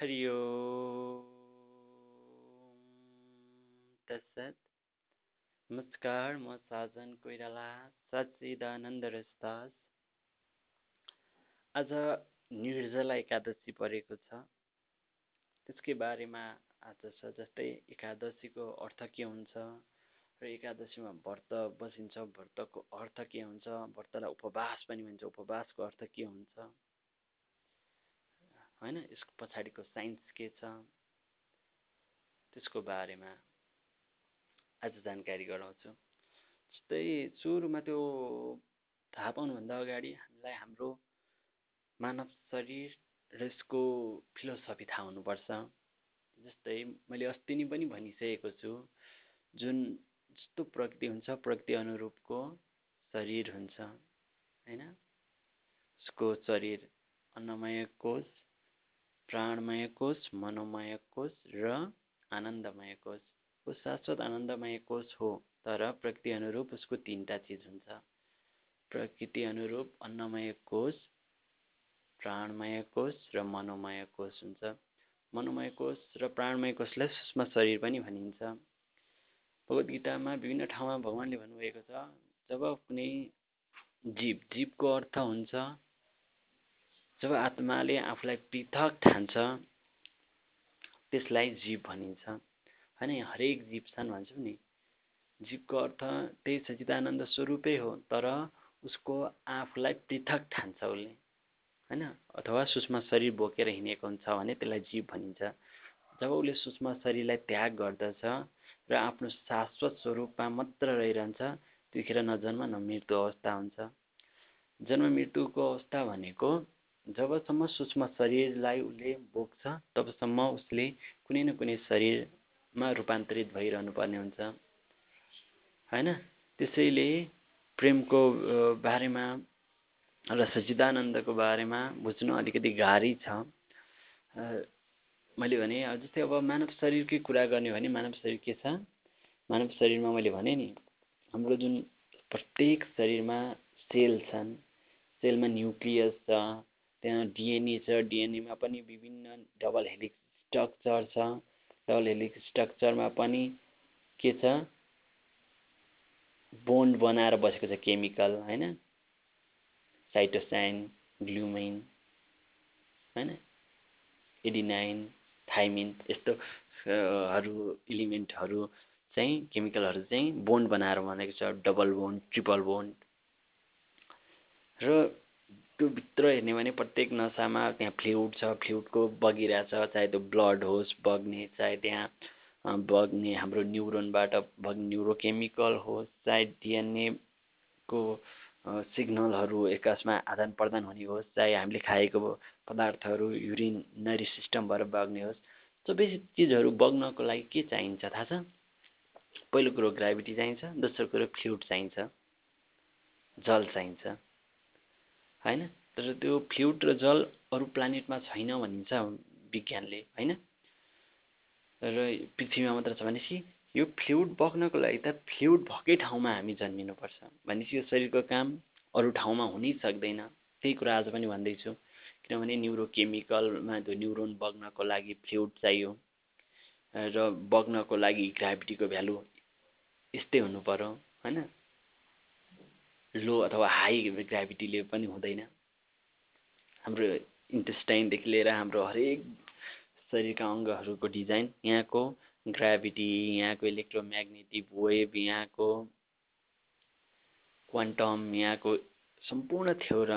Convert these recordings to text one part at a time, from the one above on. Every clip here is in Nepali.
हरि तत्सत नमस्कार म साजन कोइराला सच्चिदानन्द रस्तास आज निर्जला एकादशी परेको छ। त्यसकै बारेमा आज छ जस्तै एकादशीको अर्थ के हुन्छ र एकादशीमा व्रत बसिन्छ। व्रतको अर्थ के हुन्छ व्रतलाई उपवास पनि भन्छ। उपवासको अर्थ के हुन्छ। होइन यसको पछाडिको साइन्स के छ? त्यसको बारेमा आज जानकारी गराउँछु। जस्तै सुरुमा त्यो थाहा पाउनुभन्दा अगाडि हामीलाई हाम्रो मानव शरीर र यसको फिलोसफी थाहा हुनुपर्छ। जस्तै मैले अस्ति नै पनि भनिसकेको छु जुन जस्तो प्रकृति हुन्छ प्रकृति अनुरूपको शरीर हुन्छ होइन? उसको शरीर अन्नमय कोष प्राणमय कोष मनोमय कोष र आनन्दमय कोष ऊ शाश्वत आनन्दमय कोष हो तर प्रकृति अनुरूप उसको तिनवटा चिज हुन्छ। प्रकृति अनुरूप अन्नमय कोष प्राणमय कोष र मनोमय कोष हुन्छ। मनोमय कोष र प्राणमय कोषलाई सूक्ष्म शरीर पनि भनिन्छ। भगवद् गीतामा विभिन्न ठाउँमा भगवान्ले भन्नुभएको छ जब कुनै जीव जीवको अर्थ हुन्छ जब आत्माले आफूलाई पृथक ठान्छ त्यसलाई जीव भनिन्छ। होइन हरेक जीव छन् भन्छौँ नि। जीवको अर्थ त्यही सचिदानन्द स्वरूपै हो तर उसको आफूलाई पृथक ठान्छ उसले। होइन अथवा सूक्ष्म शरीर बोकेर हिँडेको हुन्छ भने त्यसलाई जीव भनिन्छ। जब उसले सूक्ष्म शरीरलाई त्याग गर्दछ र आफ्नो शाश्वत स्वरूपमा मात्र रहिरहन्छ त्यतिखेर न जन्म न मृत्यु अवस्था हुन्छ। जन्म मृत्युको अवस्था भनेको जबसम्म सूक्ष्म शरीरलाई उसले बोक्छ तबसम्म उसले कुनै न कुनै शरीरमा रूपान्तरित भइरहनु पर्ने हुन्छ। होइन? त्यसैले प्रेमको बारेमा र सचिदानन्दको बारेमा बुझ्नु अलिकति गाह्रै छ। मैले भने जस्तै अब मानव शरीरकै कुरा गर्ने भने मानव शरीर के छ? मानव शरीरमा मैले भने नि हाम्रो जुन प्रत्येक शरीरमा सेल छन् सेलमा न्युक्लियस छ त्यहाँ डिएनए छ डिएनएमा पनि विभिन्न डबल हेलिक्स स्ट्रक्चर छ। डबल हेलिक्स स्ट्रक्चरमा पनि के छ? बोन्ड बनाएर बसेको छ केमिकल होइन? साइटोसाइन ग्लुमिन होइन? एडिनाइन थाइमिन यस्तो हरू इलिमेन्टहरू चाहिँ केमिकलहरू चाहिँ बोन्ड बनाएर बनेको छ। डबल बोन्ड ट्रिपल बोन्ड र त्यो भित्र हेर्ने भने प्रत्येक नसामा त्यहाँ फ्लुइड छ फ्लुइडको बगिरहेछ चाहे त्यो ब्लड होस् बग्ने चाहे त्यहाँ बग्ने हाम्रो न्युरोनबाट बग्ने न्युरोकेमिकल होस् चाहे डिएनएको सिग्नलहरू एकासमा आदान प्रदान हुने होस् चाहे हामीले खाएको पदार्थहरू युरिनरी सिस्टमबाट बग्ने होस् सबै चिजहरू बग्नको लागि के चाहिन्छ थाहा छ? पहिलो कुरो ग्राभिटी चाहिन्छ दोस्रो कुरो फ्लुइड चाहिन्छ जल चाहिन्छ। होइन? तर त्यो फ्लुइड र जल अरू प्लानेटमा छैन भनिन्छ विज्ञानले होइन? र पृथ्वीमा मात्र छ भनेपछि यो फ्लुइड बग्नको लागि त फ्लुइड भएकै ठाउँमा हामी जन्मिनुपर्छ भनेपछि यो शरीरको काम अरू ठाउँमा हुनै सक्दैन। त्यही कुरा आज पनि भन्दैछु। किनभने न्युरोकेमिकलमा त्यो न्युरोन बग्नको लागि फ्लुइड चाहियो र बग्नको लागि ग्राभिटीको भ्यालु यस्तै हुनु पऱ्यो होइन? लो अथवा हाई ग्राभिटीले पनि हुँदैन। हाम्रो इन्टेस्टाइनदेखि लिएर हाम्रो हरेक शरीरका अङ्गहरूको डिजाइन यहाँको ग्राभिटी यहाँको इलेक्ट्रोम्याग्नेटिक वेभ यहाँको क्वान्टम यहाँको सम्पूर्ण थ्योर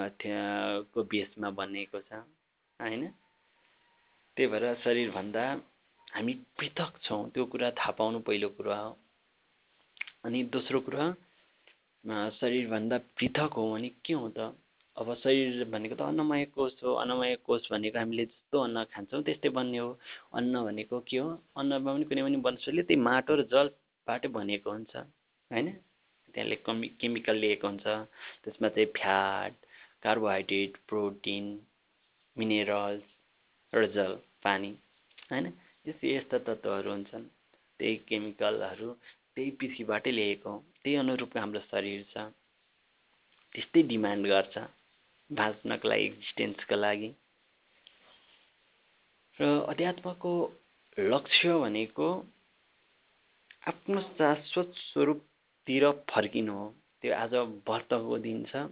को बेसमा बनिएको छ होइन? त्यही भएर शरीरभन्दा हामी पृथक छौँ त्यो कुरा थाहा पाउनु पहिलो कुरा हो। अनि दोस्रो कुरा शरीरभन्दा पृथक हो भने के हो त? अब शरीर भनेको त अन्नमय कोष हो अन्नमय कोष भनेको हामीले जस्तो अन्न खान्छौँ त्यस्तै बन्ने हो। अन्न भनेको के हो? अन्नमा पनि कुनै पनि वनस्पतिले त्यही माटो र जलबाटै बनेको हुन्छ होइन? त्यहाँले कमि केमिकल लिएको हुन्छ। त्यसमा चाहिँ फ्याट कार्बोहाइड्रेट प्रोटिन मिनेरल्स र जल पानी होइन? यस्तो यस्ता तत्त्वहरू हुन्छन्। त्यही केमिकलहरू त्यही पृथ्वीबाटै ल्याएको त्यही अनुरूपको हाम्रो शरीर छ। त्यस्तै डिमान्ड गर्छ बाँच्नको लागि एक्जिस्टेन्सको लागि। र अध्यात्मको लक्ष्य भनेको आफ्नो शाश्वत स्वरूपतिर फर्किनु हो। त्यो आज व्रतको दिन छ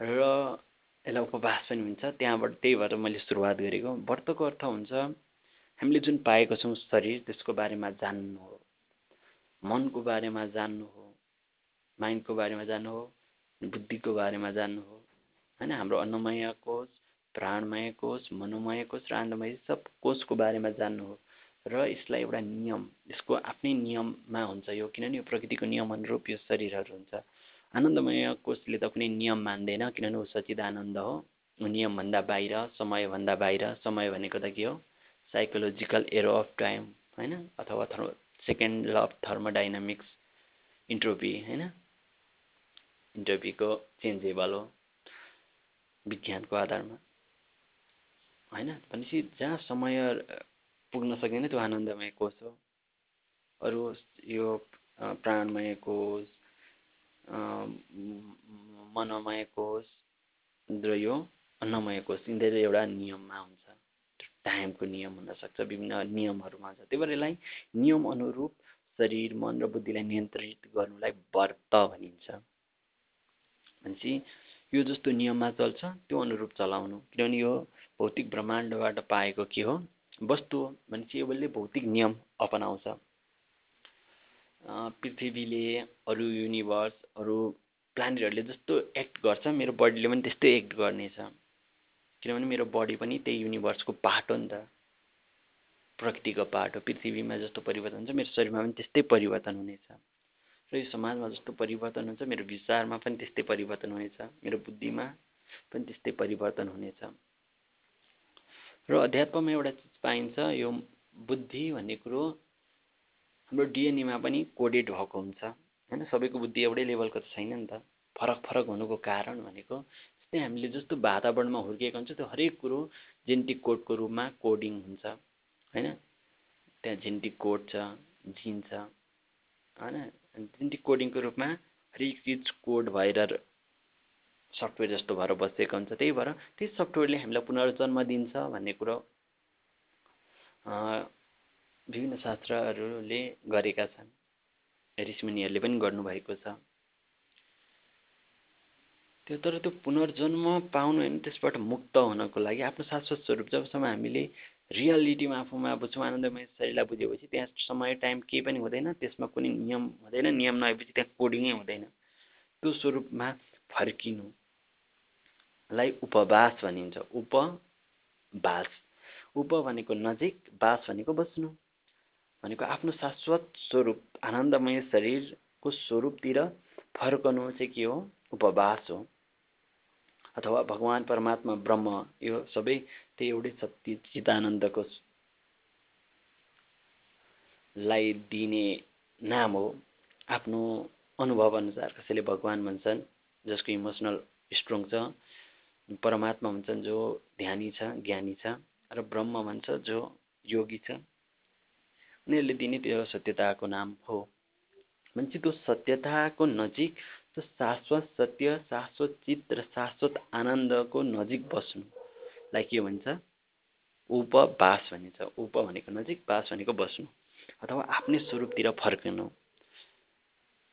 र यसलाई उपवास पनि हुन्छ। त्यहाँबाट त्यही भएर मैले सुरुवात गरेको। व्रतको अर्थ हुन्छ हामीले जुन पाएको छौँ शरीर त्यसको बारेमा जान्नु हो। मनको बारेमा जान्नु हो माइन्डको बारेमा जान्नु हो बुद्धिको बारेमा जान्नु हो होइन? हाम्रो अन्नमय कोष प्राणमय कोष मनोमय कोष र आनन्दमय सब कोषको बारेमा जान्नु हो। र यसलाई एउटा नियम यसको आफ्नै नियममा हुन्छ यो किनभने यो प्रकृतिको नियम अनुरूप यो शरीरहरू हुन्छ। आनन्दमय कोषले त कुनै नियम मान्दैन किनभने ऊ सचिद आनन्द हो नियमभन्दा बाहिर समयभन्दा बाहिर समय भनेको त के हो? साइकोलोजिकल एरो अफ टाइम होइन? अथवा second law of thermodynamics entropy होइन? इन्ट्रोपीको चेन्जेबल हो विज्ञानको आधारमा। होइन? भनेपछि जहाँ समय पुग्न सकिँदैन त्यो आनन्दमय कोष हो। अरू यो प्राणमय कोष मनोमय कोष र यो अन्नमय कोष यिनीहरू एउटा नियममा हुन्छ। टाइमको नियम हुनसक्छ विभिन्न नियमहरूमा छ। त्यही भएर यसलाई नियम अनुरूप शरीर मन र बुद्धिलाई नियन्त्रित गर्नुलाई व्रत भनिन्छ। भनेपछि यो जस्तो नियममा चल्छ त्यो अनुरूप चलाउनु। किनभने यो भौतिक ब्रह्माण्डबाट पाएको के हो? वस्तु हो। भनेपछि यसले भौतिक नियम अपनाउँछ। पृथ्वीले अरू युनिभर्स अरू प्लानेटहरूले जस्तो एक्ट गर्छ। मेरो बडीले पनि त्यस्तै एक्ट गर्नेछ। किनभने मेरो बडी पनि त्यही युनिभर्सको पार्ट हो नि त। प्रकृतिको पार्ट हो पृथ्वीमा जस्तो परिवर्तन हुन्छ मेरो शरीरमा पनि त्यस्तै परिवर्तन हुनेछ। र यो समाजमा जस्तो परिवर्तन हुन्छ मेरो विचारमा पनि त्यस्तै परिवर्तन हुनेछ मेरो बुद्धिमा पनि त्यस्तै परिवर्तन हुनेछ। र अध्यात्ममा एउटा चिज पाइन्छ यो बुद्धि भन्ने कुरो हाम्रो डिएनएमा पनि कोडेड भएको हुन्छ। होइन सबैको बुद्धि एउटै लेभलको त छैन नि त। फरक फरक हुनुको कारण भनेको त्यहाँ हामीले जस्तो वातावरणमा हुर्किएको हुन्छ त्यो हरेक कुरो जेनेटिक कोडको रूपमा कोडिङ हुन्छ होइन? त्यहाँ जेनेटिक कोड छ जिन छ होइन? जेनेटिक कोडिङको रूपमा हरेक चिज कोड भएर सफ्टवेयर जस्तो भएर बसेको हुन्छ त्यही भएर त्यही सफ्टवेयरले हामीलाई पुनर्जन्म दिन्छ भन्ने कुरो विभिन्न शास्त्रहरूले गरेका छन्। ऋषिमुनिहरूले पनि गर्नुभएको छ। त्यो तर त्यो पुनर्जन्म पाउनु होइन त्यसबाट मुक्त हुनको लागि आफ्नो शाश्वत स्वरूप जबसम्म हामीले रियालिटीमा आफूमा बुझ्छौँ आनन्दमय शरीरलाई बुझेपछि त्यहाँ समय टाइम केही पनि हुँदैन त्यसमा कुनै नियम हुँदैन नियम नआएपछि त्यहाँ कोडिङै हुँदैन। त्यो स्वरूपमा फर्किनुलाई उपवास भनिन्छ। उपवास। उप भनेको नजिक बास भनेको बस्नु। भनेको आफ्नो शाश्वत स्वरूप आनन्दमय शरीरको स्वरूपतिर फर्कनु चाहिँ के हो? उपवास हो। अथवा भगवान् परमात्मा ब्रह्म यो सबै त्यही एउटै शक्ति चितानन्दको लाई दिने नाम हो। आफ्नो अनुभव अनुसार कसैले भगवान् भन्छन् जसको इमोसनल स्ट्रङ छ परमात्मा भन्छन् जो ध्यानी छ ज्ञानी छ र ब्रह्म भन्छ जो योगी छ उनीहरूले दिने त्यो सत्यताको नाम हो। त्यो सत्यताको नजिक त्यो शाश्वत सत्य शाश्वत चित र शाश्वत आनन्दको नजिक बस्नुलाई के भन्छ? उपवास भनिन्छ उप भनेको नजिक बास भनेको बस्नु। अथवा आफ्नै स्वरूपतिर फर्कनु।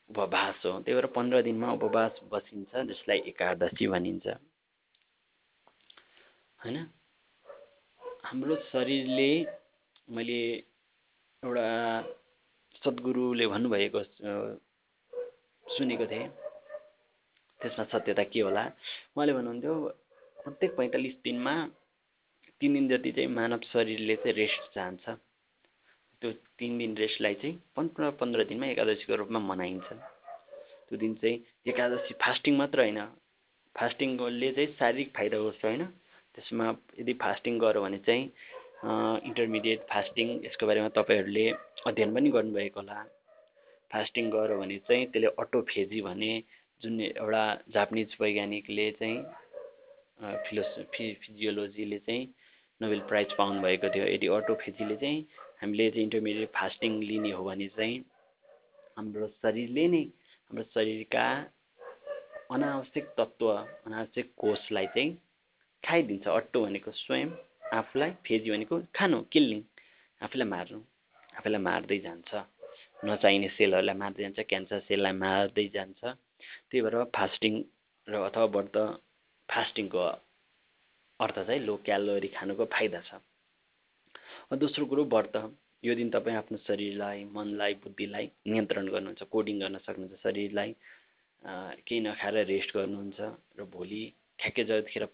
उपवास हो। त्यही भएर पन्ध्र दिनमा उपवास बसिन्छ जसलाई एकादशी भनिन्छ। होइन? हाम्रो शरीरले मैले एउटा सद्गुरुले भन्नुभएको सुनेको थिएँ। त्यसमा सत्यता के होला? उहाँले भन्नुहुन्थ्यो प्रत्येक पैँतालिस दिनमा तिन दिन जति चाहिँ मानव शरीरले चाहिँ रेस्ट चाहन्छ त्यो तिन दिन रेस्टलाई चाहिँ पन्ध्र पन्ध्र दिनमा एकादशीको रूपमा मनाइन्छ। त्यो दिन चाहिँ एकादशी फास्टिङ मात्र होइन फास्टिङले चाहिँ शारीरिक फाइदा गर्छ होइन। त्यसमा यदि फास्टिङ गऱ्यो भने चाहिँ इन्टरमिडिएट फास्टिङ यसको बारेमा तपाईँहरूले अध्ययन पनि गर्नुभएको होला। फास्टिङ गऱ्यो भने चाहिँ त्यसले अटोफेजी भने जुन एउटा जापानिज वैज्ञानिकले चाहिँ फिलोसफी फिजियोलोजीले चाहिँ नोबेल प्राइज पाउनुभएको थियो। यदि अटोफेजीले चाहिँ हामीले चाहिँ इन्टरमिडिएट फास्टिङ लिने हो भने चाहिँ हाम्रो शरीरले नै हाम्रो शरीरका अनावश्यक तत्त्व अनावश्यक कोषलाई चाहिँ खाइदिन्छ। अट्टो भनेको स्वयं आफूलाई फेजी भनेको खानु किल्लिङ। आफूलाई मार्नु आफूलाई मार्दै जान्छ। नचाहिने सेलहरूलाई मार्दै जान्छ क्यान्सर सेललाई मार्दै जान्छ। त्यही भएर फास्टिङ र अथवा व्रत फास्टिङको अर्थ चाहिँ लो क्यालोरी खानुको फाइदा छ। दोस्रो कुरो व्रत यो दिन तपाईँ आफ्नो शरीरलाई मनलाई बुद्धिलाई नियन्त्रण गर्नुहुन्छ कोडिङ गर्न सक्नुहुन्छ शरीरलाई केही नखाएर रेस्ट गर्नुहुन्छ र भोलि ठ्याक्कै जतिखेर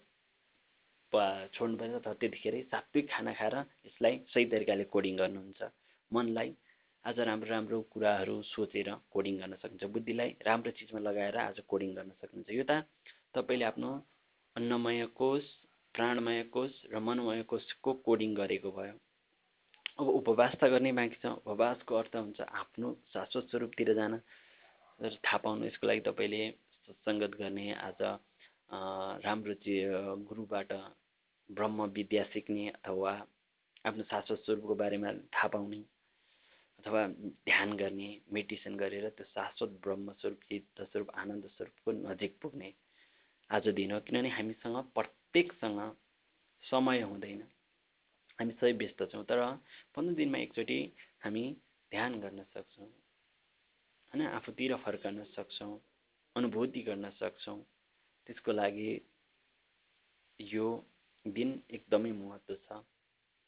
छोड्नुपर्छ तर त्यतिखेरै सात्विक खाना खाएर यसलाई सही तरिकाले कोडिङ गर्नुहुन्छ। मनलाई आज राम्रो राम्रो कुराहरू सोचेर कोडिङ गर्न सक्नुहुन्छ बुद्धिलाई राम्रो चिजमा लगाएर आज कोडिङ गर्न सक्नुहुन्छ यो त तपाईँले आफ्नो अन्नमय कोष प्राणमय कोष र मनमय कोषको कोडिङ गरेको भयो। अब उपवास त गर्ने बाँकी छ। उपवासको अर्थ हुन्छ आफ्नो शाश्वत स्वरूपतिर जान थाहा पाउनु। यसको लागि तपाईँले सत्सङ्गत गर्ने आज राम्रो चाहिँ गुरुबाट ब्रह्म विद्या सिक्ने अथवा आफ्नो शाश्वत स्वरूपको बारेमा थाहा पाउने। अथवा ध्यान गर्ने मेडिटेसन गरेर त्यो शाश्वत ब्रह्म स्वरूप चित्त स्वरूप आनन्द स्वरूपको नजिक पुग्ने आज दिन हो। किनभने हामीसँग प्रत्येकसँग समय हुँदैन। हामी सबै व्यस्त छौँ तर पन्ध्र दिनमा एकचोटि हामी ध्यान गर्न सक्छौँ होइन? आफूतिर फर्कन सक्छौँ अनुभूति गर्न सक्छौँ। त्यसको लागि यो दिन एकदमै महत्त्व छ।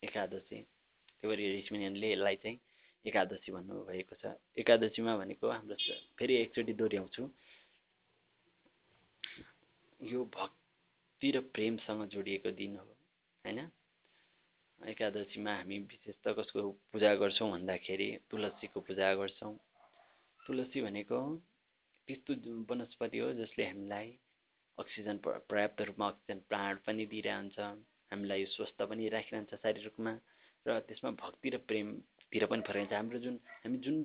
एकादशी त्यही भएर ऋषिमुनिहरूले यसलाई चाहिँ एकादशी भन्नुभएको छ। एकादशीमा भनेको हाम्रो फेरि एकचोटि दोहोऱ्याउँछु। यो भक्ति र प्रेमसँग जोडिएको दिन हो होइन? एकादशीमा हामी विशेष त कसको पूजा गर्छौँ भन्दाखेरि तुलसीको पूजा गर्छौँ। तुलसी भनेको त्यस्तो वनस्पति हो जसले हामीलाई अक्सिजन पर्याप्त रूपमा अक्सिजन प्राण पनि दिइरहन्छ हामीलाई स्वस्थ पनि राखिरहन्छ शारीरिक रूपमा र त्यसमा भक्ति र प्रेमतिर पनि फरक हाम्रो जुन हामी जुन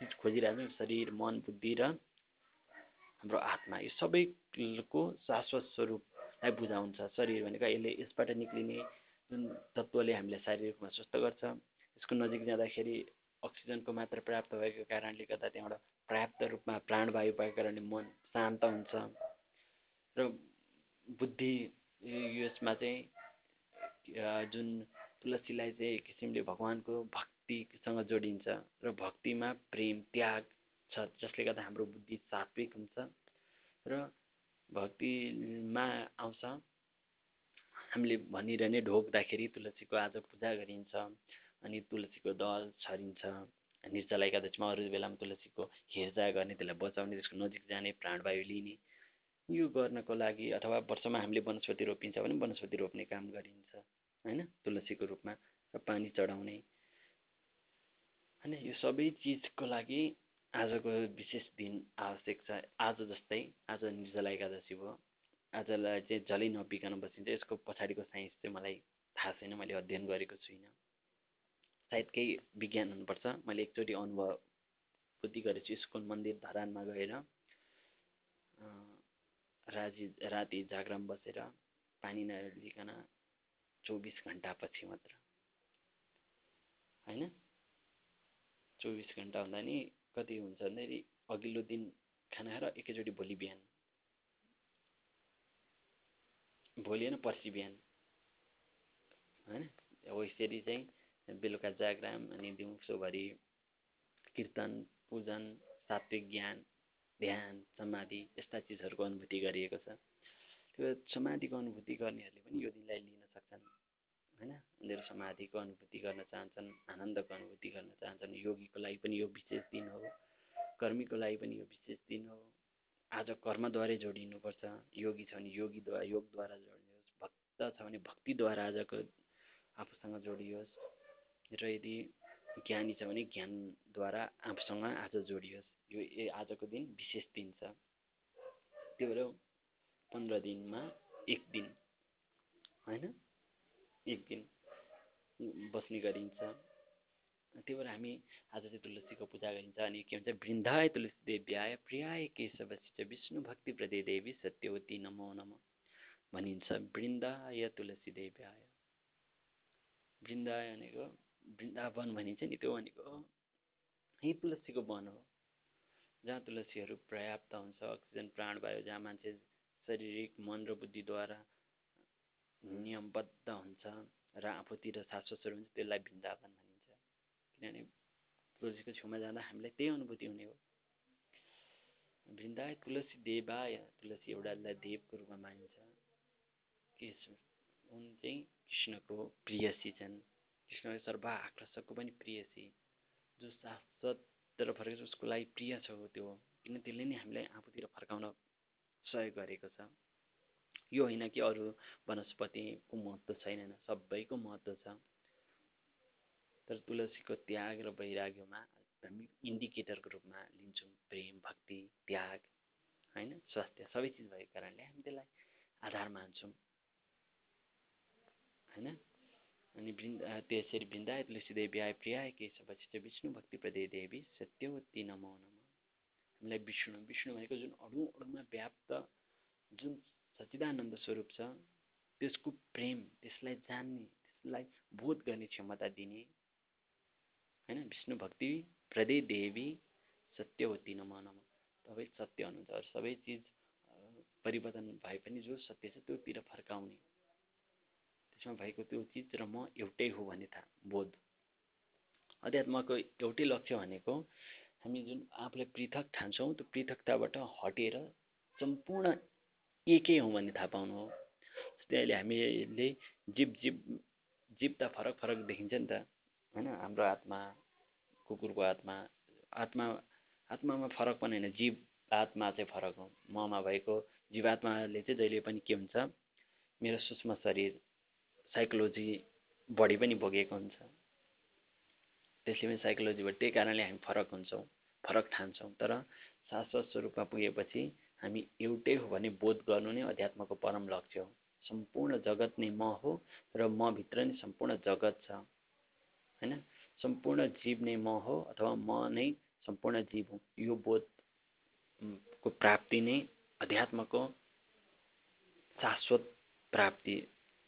चिज खोजिरहेको छौँ शरीर मन बुद्धि र हाम्रो आत्मा यो सबैको शाश्वत स्वरूपलाई बुझाउँछ शरीर भनेको। यसले यसबाट निक्लिने जुन तत्त्वले हामीलाई शारीरिक रूपमा स्वस्थ गर्छ यसको नजिक जाँदाखेरि अक्सिजनको मात्रा प्राप्त भएको कारणले गर्दा त्यहाँबाट पर्याप्त रूपमा प्राणवायु भएको कारणले मन शान्त हुन्छ। र बुद्धि यसमा चाहिँ जुन तुलसीलाई चाहिँ एक किसिमले भगवान्को भक्तिसँग जोडिन्छ र भक्तिमा प्रेम त्याग छ जसले गर्दा हाम्रो बुद्धि सात्विक हुन्छ र भक्तिमा आउँछ। हामीले भनिरहने ढोक्दाखेरि तुलसीको आज पूजा गरिन्छ अनि तुलसीको दल छरिन्छ। निर्जला एकादशीमा अरू बेलामा तुलसीको हेरचाह गर्ने त्यसलाई बचाउने त्यसको नजिक जाने प्राणवायु लिने यो गर्नको लागि अथवा वर्षमा हामीले वनस्पति रोपिन्छ भने वनस्पति रोप्ने काम गरिन्छ होइन? तुलसीको रूपमा र पानी चढाउने होइन यो सबै चिजको लागि आजको विशेष दिन आवश्यक छ। आज जस्तै आज निर्जला एकादशी भयो। आजलाई चाहिँ झलै नबिकन बसिन्छ। यसको पछाडिको साइन्स चाहिँ मलाई थाहा छैन। मैले अध्ययन गरेको छुइनँ। सायद केही विज्ञान हुनुपर्छ। मैले एकचोटि अनुभूति गरेको छु स्कुल मन्दिर धरानमा गएर राजी राति जागराम बसेर पानी नलिकन चौबिस घन्टापछि मात्र। होइन? चौबिस घन्टा हुँदा नि कति हुन्छ भन्दाखेरि अघिल्लो दिन खाना खाएर एकैचोटि भोलि बिहान। भोलि होइन पर्सि बिहान। होइन? हो यसरी चाहिँ बेलुका जागराम अनि दिउँसोभरि कीर्तन पूजन सात्विक ज्ञान ध्यान समाधि यस्ता चिजहरूको अनुभूति गरिएको छ। त्यो समाधिको अनुभूति गर्नेहरूले पनि यो दिनलाई लिन होइन? उनीहरू समाधिको अनुभूति गर्न चाहन्छन् आनन्दको अनुभूति गर्न चाहन्छन् योगीको लागि पनि यो विशेष दिन हो कर्मीको लागि पनि यो विशेष दिन हो। आज कर्मद्वारै जोडिनुपर्छ योगी छ भने योगीद्वारा योगद्वारा जोडियोस् भक्त छ भने भक्तिद्वारा आजको आफूसँग जोडियोस् र यदि ज्ञानी छ भने ज्ञानद्वारा आफूसँग आज जोडियोस्। यो आजको दिन विशेष दिन छ। त्यो भएर पन्ध्र दिनमा एक दिन होइन? एक दिन बस्ने गरिन्छ। त्यही भएर हामी आज चाहिँ तुलसीको पूजा गरिन्छ अनि के भन्छ वृन्दाय तुलसी देव्याय प्रियाय केशवसित विष्णु भक्ति प्रदे देवी सत्यवती नमो नम भनिन्छ वृन्दाय तुलसी देव्याय। वृन्दाय भनेको वृन्दावन भनिन्छ नि त्यो भनेको यही तुलसीको वन हो। जहाँ तुलसीहरू पर्याप्त हुन्छ अक्सिजन प्राणवायु जहाँ मान्छे शारीरिक मन र बुद्धिद्वारा नियमबद्ध हुन्छ र आफूतिर स्वरूप हुन्छ त्यसलाई वृन्दावन भनिन्छ। किनभने तुलसीको छेउमा जाँदा हामीलाई त्यही अनुभूति हुने हो। वृन्दाय तुलसी देवाय तुलसी एउटालाई देवको रूपमा मानिन्छ उन चाहिँ कृष्णको प्रियसी छन्। कृष्ण सर्व आकर्षकको पनि प्रियसी। जो शाश्वततिर फर्केको उसको लागि प्रिय छ त्यो। किन त्यसले नै हामीलाई आफूतिर फर्काउन सहयोग गरेको छ। यो होइन कि अरू वनस्पतिको महत्त्व छैन सबैको महत्त्व छ। तर तुलसीको त्याग र वैराग्यमा हामी इन्डिकेटरको रूपमा लिन्छौँ प्रेम भक्ति त्याग होइन? स्वास्थ्य सबै चिज भएको कारणले हामी त्यसलाई आधार मान्छौँ। होइन? अनि वृन्द त्यसरी वृन्दाय तुलसीदेवी प्रियाय केशवशिष्ट विष्णु भक्ति प्रदे देवी सत्यवती नमो नम। हामीलाई विष्णु विष्णु भनेको जुन अणु अणुमा व्याप्त जुन सच्चिदानन्द स्वरूप छ। त्यसको प्रेम त्यसलाई जान्ने त्यसलाई बोध गर्ने क्षमता दिने। होइन? विष्णु भक्ति प्रदे देवी सत्यवती नम नम। तपाईँ सत्य हुनुहुन्छ सबै चिज परिवर्तन भए पनि जो सत्य छ त्योतिर फर्काउने। त्यसमा भएको त्यो चिज र म एउटै हो भन्ने थाहा बोध। अध्यात्मको एउटै लक्ष्य भनेको हामी जुन आफूलाई पृथक ठान्छौँ त्यो पृथकताबाट हटेर सम्पूर्ण एकै हौँ भन्ने थाहा पाउनु हो? जस्तै अहिले हामीले जीव जीव जीव त फरक फरक देखिन्छ नि त होइन? हाम्रो आत्मा कुकुरको आत्मा आत्मा आत्मामा फरक पनि होइन। जीव आत्मा चाहिँ फरक हो। ममा भएको जीवात्माले चाहिँ जहिले पनि के हुन्छ? मेरो सूक्ष्म शरीर साइकोलोजी बढी पनि भोगेको हुन्छ। त्यसले पनि साइकोलोजीबाट त्यही कारणले हामी फरक हुन्छौँ फरक ठान्छौँ। तर शाश्वत स्वरूपमा पुगेपछि हामी एउटै हो भने बोध गर्नु नै अध्यात्मको परम लक्ष्य हो। सम्पूर्ण जगत नै म हो र म भित्र नै सम्पूर्ण जगत छ। होइन? सम्पूर्ण जीव नै म हो अथवा म नै सम्पूर्ण जीव हुँ। यो बोधको प्राप्ति नै अध्यात्मको शाश्वत प्राप्ति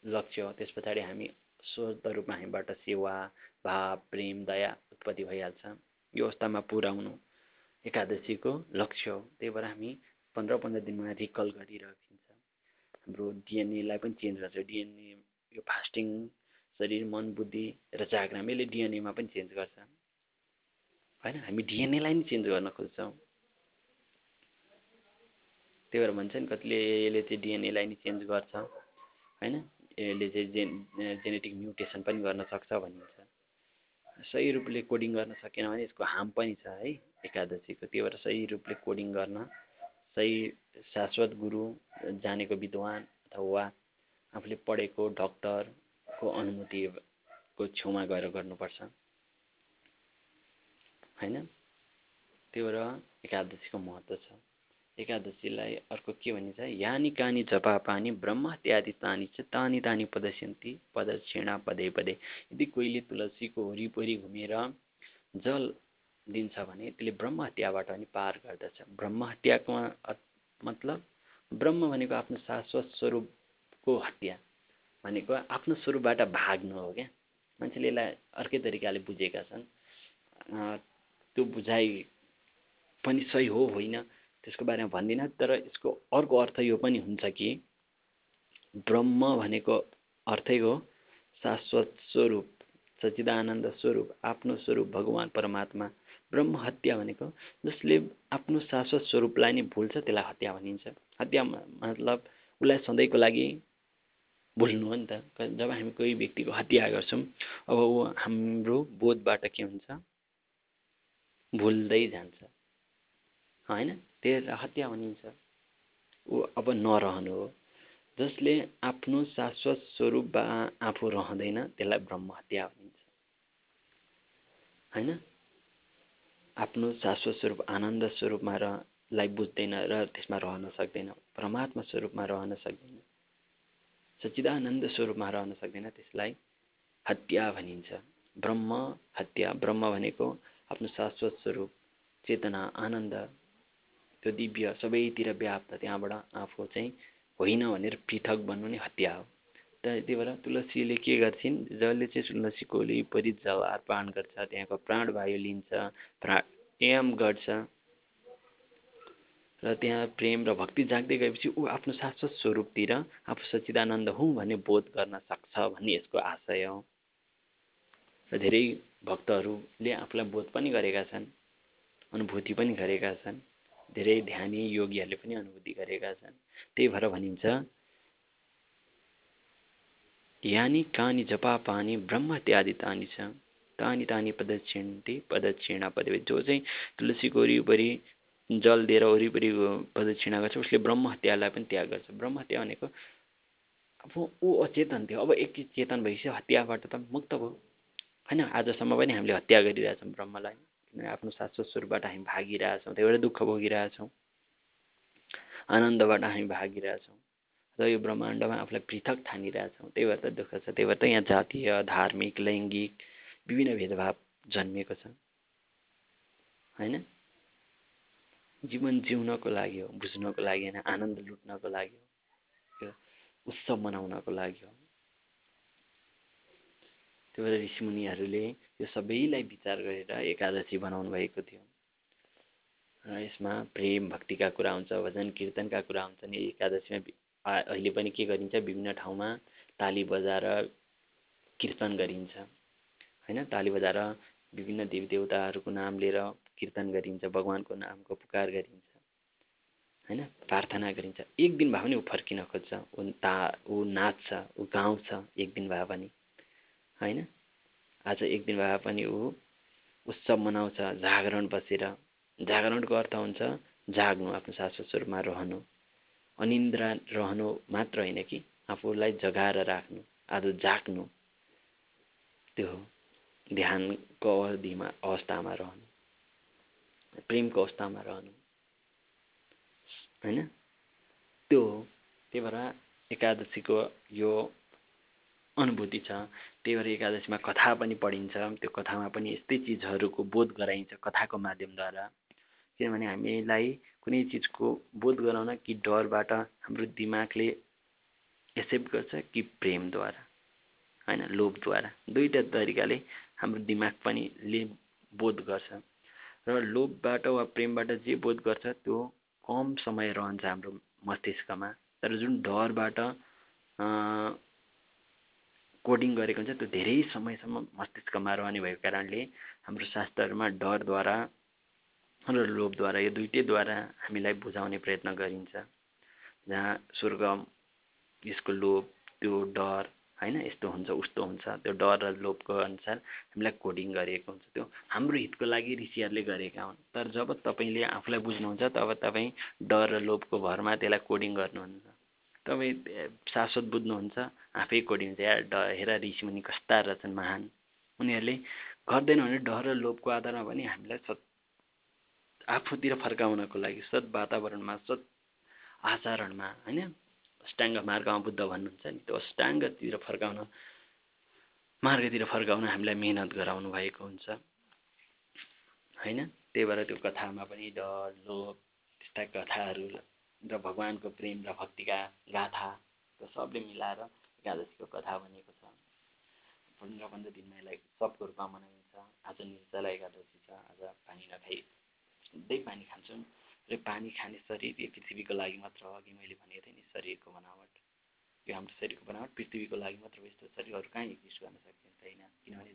लक्ष्य हो। त्यस पछाडि हामी शुद्ध रूपमा हामीबाट सेवा भाव प्रेम दया उत्पत्ति भइहाल्छ। यो अवस्थामा पुर्याउनु एकादशीको लक्ष्य हो। त्यही भएर हामी पन्ध्र पन्ध्र दिनमा रिकल गरिराखिन्छ। हाम्रो डिएनएलाई पनि चेन्ज गर्छ। डिएनए यो फास्टिङ शरीर मन बुद्धि र जागराम यसले डिएनएमा पनि चेन्ज गर्छ। होइन? हामी डिएनएलाई नि चेन्ज गर्न खोज्छौँ। त्यही भएर भन्छ नि कतिले यसले चाहिँ डिएनएलाई नि चेन्ज गर्छ। होइन? यसले चाहिँ जेन जेनेटिक म्युटेसन पनि गर्न सक्छ भनिन्छ। सही रूपले कोडिङ गर्न सकेन भने यसको हार्म पनि छ है एकादशीको। त्यही भएर सही रूपले कोडिङ गर्न सही शाश्वत गुरु जानेको विद्वान अथवा आफूले पढेको डक्टरको अनुमतिको छेउमा गएर गर्नुपर्छ। होइन? त्यही भएर एकादशीको महत्त्व छ। एकादशीलाई अर्को के भनिन्छ? यानि कानी जपा पानी ब्रह्म इत्यादि तानी छ तानी तानी पदस्यन्ती पदक्षिणा पदे पदे। यदि कोहीले तुलसीको वरिपरि घुमेर जल दिन्छ भने त्यसले ब्रह्म हत्याबाट पनि पार गर्दछ। ब्रह्म हत्याको मतलब ब्रह्म भनेको आफ्नो शाश्वत स्वरूपको हत्या भनेको आफ्नो स्वरूपबाट भाग्नु हो क्या। मान्छेले यसलाई अर्कै तरिकाले बुझेका छन्। त्यो बुझाइ पनि सही हो होइन त्यसको बारेमा भन्दिनँ तर यसको अर्को अर्थ यो पनि हुन्छ कि ब्रह्म भनेको अर्थै हो शाश्वत स्वरूप सचिदानन्द स्वरूप आफ्नो स्वरूप भगवान् परमात्मा ब्रह्म हत्या भनेको जसले आफ्नो शाश्वत स्वरूपलाई नै भुल्छ त्यसलाई हत्या भनिन्छ। हत्या मतलब उसलाई सधैँको लागि भुल्नु हो नि त। जब हामी कोही व्यक्तिको हत्या गर्छौँ अब ऊ हाम्रो बोधबाट के हुन्छ? भुल्दै जान्छ। होइन? त्यही हत्या भनिन्छ। ऊ अब नरहनु हो। जसले आफ्नो शाश्वत स्वरूप आफू रहँदैन त्यसलाई ब्रह्म हत्या भनिन्छ। होइन? आफ्नो शाश्वत स्वरूप आनन्द स्वरूपमा लाई बुझ्दैन र त्यसमा रहन सक्दैन। परमात्मा स्वरूपमा रहन सक्दैन। सच्चिदानन्द स्वरूपमा रहन सक्दैन त्यसलाई हत्या भनिन्छ। ब्रह्म हत्या ब्रह्म भनेको आफ्नो शाश्वत स्वरूप चेतना आनन्द त्यो दिव्य सबैतिर व्याप्त त्यहाँबाट आफू चाहिँ होइन भनेर पृथक बन्नु नै हत्या हो। त्यही भएर तुलसीले के गर्छिन् जसले चाहिँ तुलसीको वरिपरि जल अर्पण गर्छ त्यहाँको प्राणवायु लिन्छ प्राणायाम गर्छ। र त्यहाँ प्रेम र भक्ति जाग्दै गएपछि ऊ आफ्नो शाश्वत स्वरूपतिर आफू सच्चिदानन्द हुँ भन्ने बोध गर्न सक्छ भन्ने यसको आशय हो। र धेरै भक्तहरूले आफूलाई बोध पनि गरेका छन् अनुभूति पनि गरेका छन् धेरै ध्यानी योगीहरूले पनि अनुभूति गरेका छन्। त्यही भएर भनिन्छ यानी कानी जपा पानी ब्रह्म इत्यादि तानी छ तानी तानी पदक्षिण्टी पदक्षिणा पदवे। जो चाहिँ तुलसीको वरिपरि जल दिएर वरिपरि प्रदक्षिणा गर्छ उसले ब्रह्म हत्यालाई पनि त्याग गर्छ। ब्रह्म हत्या भनेको अब ऊ अचेतन थियो। अब एक चेतन भइसक्यो हत्याबाट त मुक्त भयो। होइन आजसम्म पनि हामीले हत्या गरिरहेछौँ ब्रह्मलाई। किनभने आफ्नो शाश्वत स्वरूपबाट हामी भागिरहेछौँ भएर दुःख भोगिरहेछौँ आनन्दबाट हामी भागिरहेछौँ र यो ब्रह्माण्डमा आफूलाई पृथक ठानिरहेछौँ त्यही भएर त दुःख छ। त्यही भएर त यहाँ जातीय धार्मिक लैङ्गिक विभिन्न भेदभाव जन्मिएको छ। होइन? जीवन जिउनको लागि हो बुझ्नको लागि होइन आनन्द लुट्नको लागि हो उत्सव मनाउनको लागि हो। त्यही भएर ऋषिमुनिहरूले यो सबैलाई विचार गरेर एकादशी बनाउनु भएको थियो। र यसमा प्रेम भक्तिका कुरा हुन्छ भजन कीर्तनका कुरा हुन्छन् एकादशीमा अहिले पनि के गरिन्छ विभिन्न ठाउँमा ताली बजाएर कीर्तन गरिन्छ। होइन? ताली बजाएर विभिन्न देवी देवताहरूको नाम लिएर कीर्तन गरिन्छ भगवान्को नामको पुकार गरिन्छ। होइन? प्रार्थना गरिन्छ। एक दिन भए पनि ऊ फर्किन खोज्छ। ऊ ता ऊ नाच्छ ऊ गाउँछ एक दिन भए पनि। होइन? आज एक दिन भए पनि ऊ उत्सव मनाउँछ जागरण बसेर। जागरणको अर्थ हुन्छ जाग्नु आफ्नो शाश्वत स्वरूपमा रहनु। अनिन्द्रा रहनु मात्र होइन कि आफूलाई जगाएर राख्नु आज जाग्नु त्यो हो। ध्यानको अवधिमा अवस्थामा रहनु प्रेमको अवस्थामा रहनु होइन? त्यो हो। त्यही भएर एकादशीको यो अनुभूति छ। त्यही भएर एकादशीमा कथा पनि पढिन्छ। त्यो कथामा पनि यस्तै चिजहरूको बोध गराइन्छ कथाको माध्यमद्वारा। किनभने हामीलाई कुनै चिजको बोध गराउन कि डरबाट हाम्रो दिमागले एक्सेप्ट गर्छ कि प्रेमद्वारा होइन लोभद्वारा। दुईवटा तरिकाले हाम्रो दिमाग पनि ले बोध गर्छ। र लोभबाट वा प्रेमबाट जे बोध गर्छ त्यो कम समय रहन्छ हाम्रो मस्तिष्कमा। तर जुन डरबाट कोडिङ गरेको हुन्छ त्यो धेरै समयसम्म मस्तिष्कमा रहने भएको कारणले हाम्रो शास्त्रहरूमा डरद्वारा र लोभद्वारा यो दुइटैद्वारा हामीलाई बुझाउने प्रयत्न गरिन्छ। जहाँ स्वर्ग यसको लोभ त्यो डर होइन यस्तो हुन्छ उस्तो हुन्छ त्यो डर र लोभको अनुसार हामीलाई कोडिङ गरिएको हुन्छ। त्यो हाम्रो हितको लागि ऋषिहरूले गरेका हुन्। तर जब तपाईँले आफूलाई बुझ्नुहुन्छ तब तपाईँ डर र लोभको भरमा त्यसलाई कोडिङ गर्नुहुन्छ। तपाईँ शाश्वत बुझ्नुहुन्छ आफै कोडिङ हुन्छ। या ड हेर ऋषिमुनि कस्ता रहेछन् महान। उनीहरूले गर्दैन भने डर र लोभको आधारमा पनि हामीलाई आफूतिर फर्काउनको लागि सत् वातावरणमा सत् आचरणमा होइन? अष्टाङ्ग मार्गमा बुद्ध भन्नुहुन्छ नि त्यो अष्टाङ्गतिर फर्काउन मार्गतिर फर्काउन हामीलाई मिहिनेत गराउनु भएको हुन्छ। होइन? त्यही भएर त्यो कथामा पनि डर लोभ त्यस्ता कथाहरू र भगवान्को प्रेम र भक्तिका गाथा त्यो सबले मिलाएर एकादशीको कथा बनिएको छ। पन्ध्र पन्ध्र दिनमा यसलाई सबको रूपमा मनाइन्छ। आज निर्जला एकादशी छ आज पानी नखाइ सधैँ पानी खान्छौँ र पानी खाने शरीर यो पृथ्वीको लागि मात्र हो अघि मैले भनेको थिएँ नि शरीरको बनावट। यो हाम्रो शरीरको बनावट पृथ्वीको लागि मात्र हो यस्तो शरीर अरू कहाँ एक्जिस्ट गर्न सकिन्छ किनभने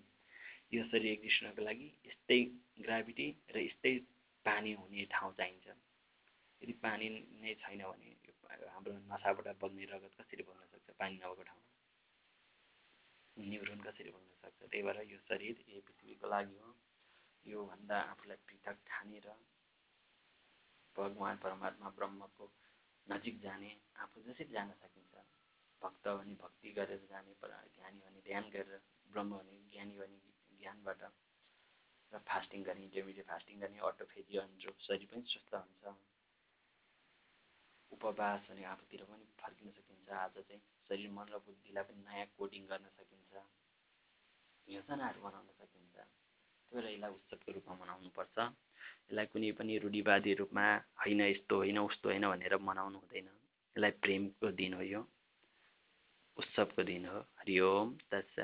यो शरीर एक्जिस्ट हुनको लागि यस्तै ग्राभिटी र यस्तै पानी हुने ठाउँ चाहिन्छ। यदि पानी नै छैन भने हाम्रो नसाबाट बग्ने रगत कसरी बग्न सक्छ? पानी नभएको ठाउँमा। न्युरोन कसरी बग्न सक्छ? त्यही भएर यो शरीर यो पृथ्वीको लागि हो। योभन्दा आफूलाई पृथक ठानेर भगवान् परमात्मा ब्रह्मको नजिक जाने आफू जसरी जान सकिन्छ भक्त भने भक्ति गरेर जाने ध्यानी भने ध्यान गरेर ब्रह्म भने ज्ञानी भने ज्ञानबाट र फास्टिङ गर्ने इन्टरमिडिएट फास्टिङ गर्ने अटोफेजी अनुरूप शरीर पनि स्वस्थ हुन्छ। उपवास अनि आफूतिर पनि फर्किन सकिन्छ आज चाहिँ शरीर मन र बुद्धिलाई पनि नयाँ कोडिङ गर्न सकिन्छ योजनाहरू बनाउन सकिन्छ। भएर यसलाई उत्सवको रूपमा मनाउनुपर्छ। यसलाई कुनै पनि रूढिवादी रूपमा होइन यस्तो होइन उस्तो होइन भनेर मनाउनु हुँदैन। यसलाई प्रेमको दिन हो यो। उत्सवको दिन हो। हरि ओम तत्सत।